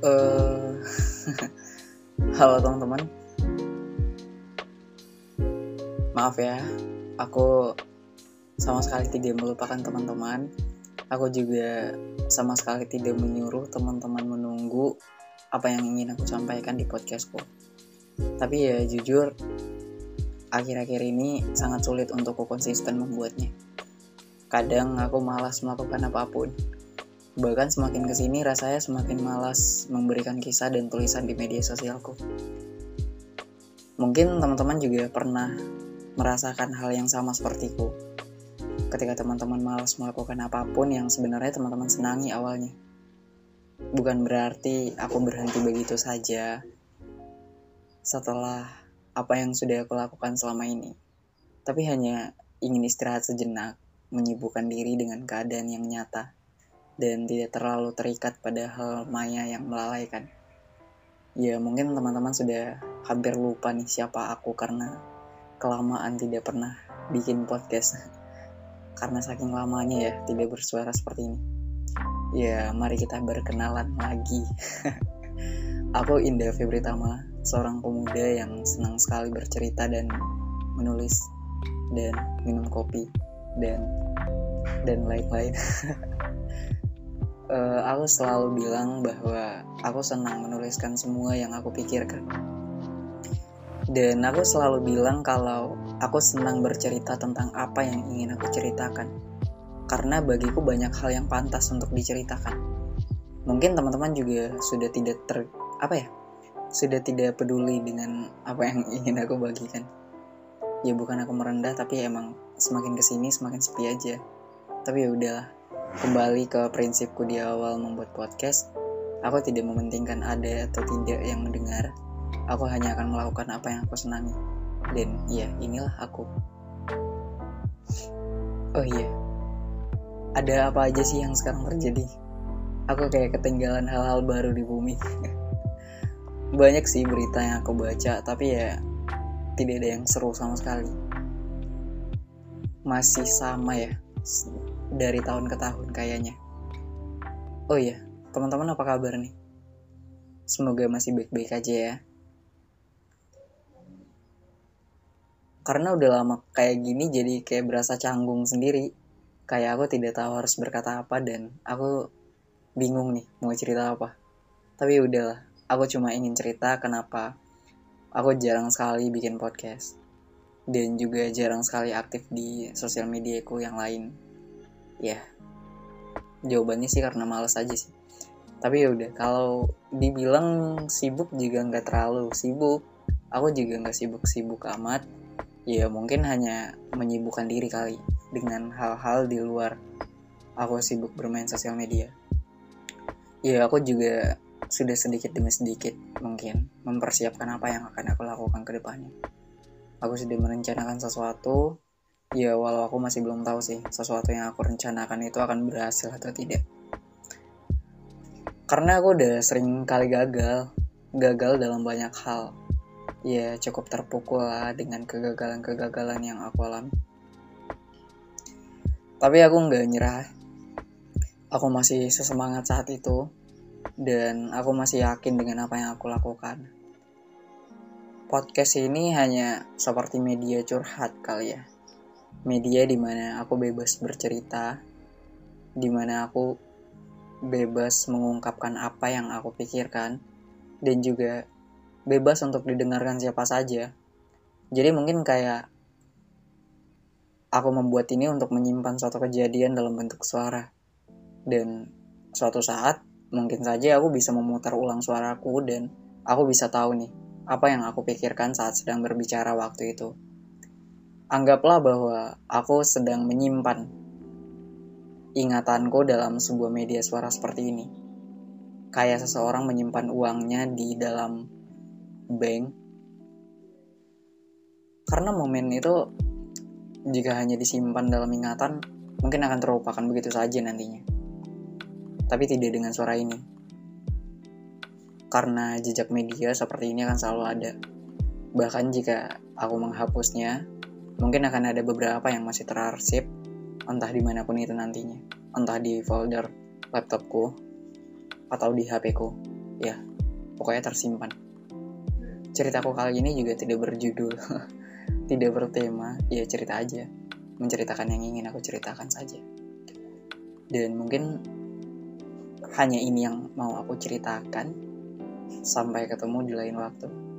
Eh, halo teman-teman. Maaf ya, aku sama sekali tidak melupakan teman-teman. Aku juga sama sekali tidak menyuruh teman-teman menunggu apa yang ingin aku sampaikan di podcastku. Tapi ya jujur, akhir-akhir ini sangat sulit untuk konsisten membuatnya. Kadang aku malas melakukan apa pun Bahkan semakin ke sini rasanya semakin malas memberikan kisah dan tulisan di media sosialku. Mungkin teman-teman juga pernah merasakan hal yang sama sepertiku. Ketika teman-teman malas melakukan apa pun yang sebenarnya teman-teman senangi awalnya. Bukan berarti aku berhenti begitu saja setelah apa yang sudah aku lakukan selama ini. Tapi hanya ingin istirahat sejenak, menyibukkan diri dengan keadaan yang nyata dan tidak terlalu terikat pada hal maya yang melalaikan. Ya mungkin teman-teman sudah hampir lupa nih siapa aku karena kelamaan tidak pernah bikin podcast. karena saking lamanya ya tidak bersuara seperti ini. Ya mari kita berkenalan lagi. aku Indah Febritama, seorang pemuda yang senang sekali bercerita dan menulis dan minum kopi dan dan lain-lain. uh, aku selalu bilang bahwa aku senang menuliskan semua yang aku pikirkan. Dan aku selalu bilang kalau aku senang bercerita tentang apa yang ingin aku ceritakan. Karena bagiku banyak hal yang pantas untuk diceritakan. Mungkin teman-teman juga sudah tidak ter apa ya? Sudah tidak peduli dengan apa yang ingin aku bagikan. Ya bukan aku merendah tapi emang semakin ke sini semakin sepi aja. Tapi ya udahlah, Kembali ke prinsipku di awal membuat podcast, aku tidak mementingkan ada atau tidak yang mendengar. Aku hanya akan melakukan apa yang aku senangi. Dan ya, inilah aku. Oh iya, ada apa aja sih yang sekarang terjadi? Aku kayak ketinggalan hal-hal baru di bumi. Banyak sih berita yang aku baca, tapi ya tidak ada yang seru sama sekali. Masih sama ya, dari tahun ke tahun kayaknya. Oh iya, teman-teman apa kabar nih? Semoga masih baik-baik aja ya. Karena udah lama kayak gini jadi kayak berasa canggung sendiri. Kayak aku tidak tahu harus berkata apa dan aku bingung nih mau cerita apa. Tapi udahlah, aku cuma ingin cerita kenapa aku jarang sekali bikin podcast. Dan juga jarang sekali aktif di sosial mediaku yang lain ya jawabannya sih karena males aja sih. Tapi ya udah kalau dibilang sibuk juga nggak terlalu sibuk. Aku juga nggak sibuk-sibuk amat. Ya mungkin hanya menyibukkan diri kali dengan hal-hal di luar. Aku sibuk bermain sosial media. Ya aku juga sudah sedikit demi sedikit mungkin mempersiapkan apa yang akan aku lakukan ke depannya. Aku sudah merencanakan sesuatu ya walau aku masih belum tahu sih sesuatu yang aku rencanakan itu akan berhasil atau tidak. Karena aku udah sering kali gagal gagal dalam banyak hal. Ya cukup terpukul lah dengan kegagalan-kegagalan yang aku alami. Tapi aku nggak nyerah. Aku masih sesemangat saat itu dan aku masih yakin dengan apa yang aku lakukan. Podcast ini hanya seperti media curhat kali ya media di mana aku bebas bercerita, di mana aku bebas mengungkapkan apa yang aku pikirkan, dan juga bebas untuk didengarkan siapa saja. Jadi mungkin kayak aku membuat ini untuk menyimpan suatu kejadian dalam bentuk suara. Dan suatu saat mungkin saja aku bisa memutar ulang suaraku dan aku bisa tahu nih apa yang aku pikirkan saat sedang berbicara waktu itu. Anggaplah bahwa aku sedang menyimpan ingatanku dalam sebuah media suara seperti ini. Kayak seseorang menyimpan uangnya di dalam bank. Karena momen itu jika hanya disimpan dalam ingatan, mungkin akan terlupakan begitu saja nantinya. Tapi tidak dengan suara ini. Karena jejak media seperti ini akan selalu ada. Bahkan jika aku menghapusnya, mungkin akan ada beberapa yang masih terarsip, entah di mana pun itu nantinya. Entah di folder laptopku, atau di HP ku. Ya, pokoknya tersimpan. Ceritaku kali ini juga tidak berjudul, tidak bertema, ya cerita aja. Menceritakan yang ingin aku ceritakan saja. Dan mungkin hanya ini yang mau aku ceritakan. Sampai ketemu di lain waktu.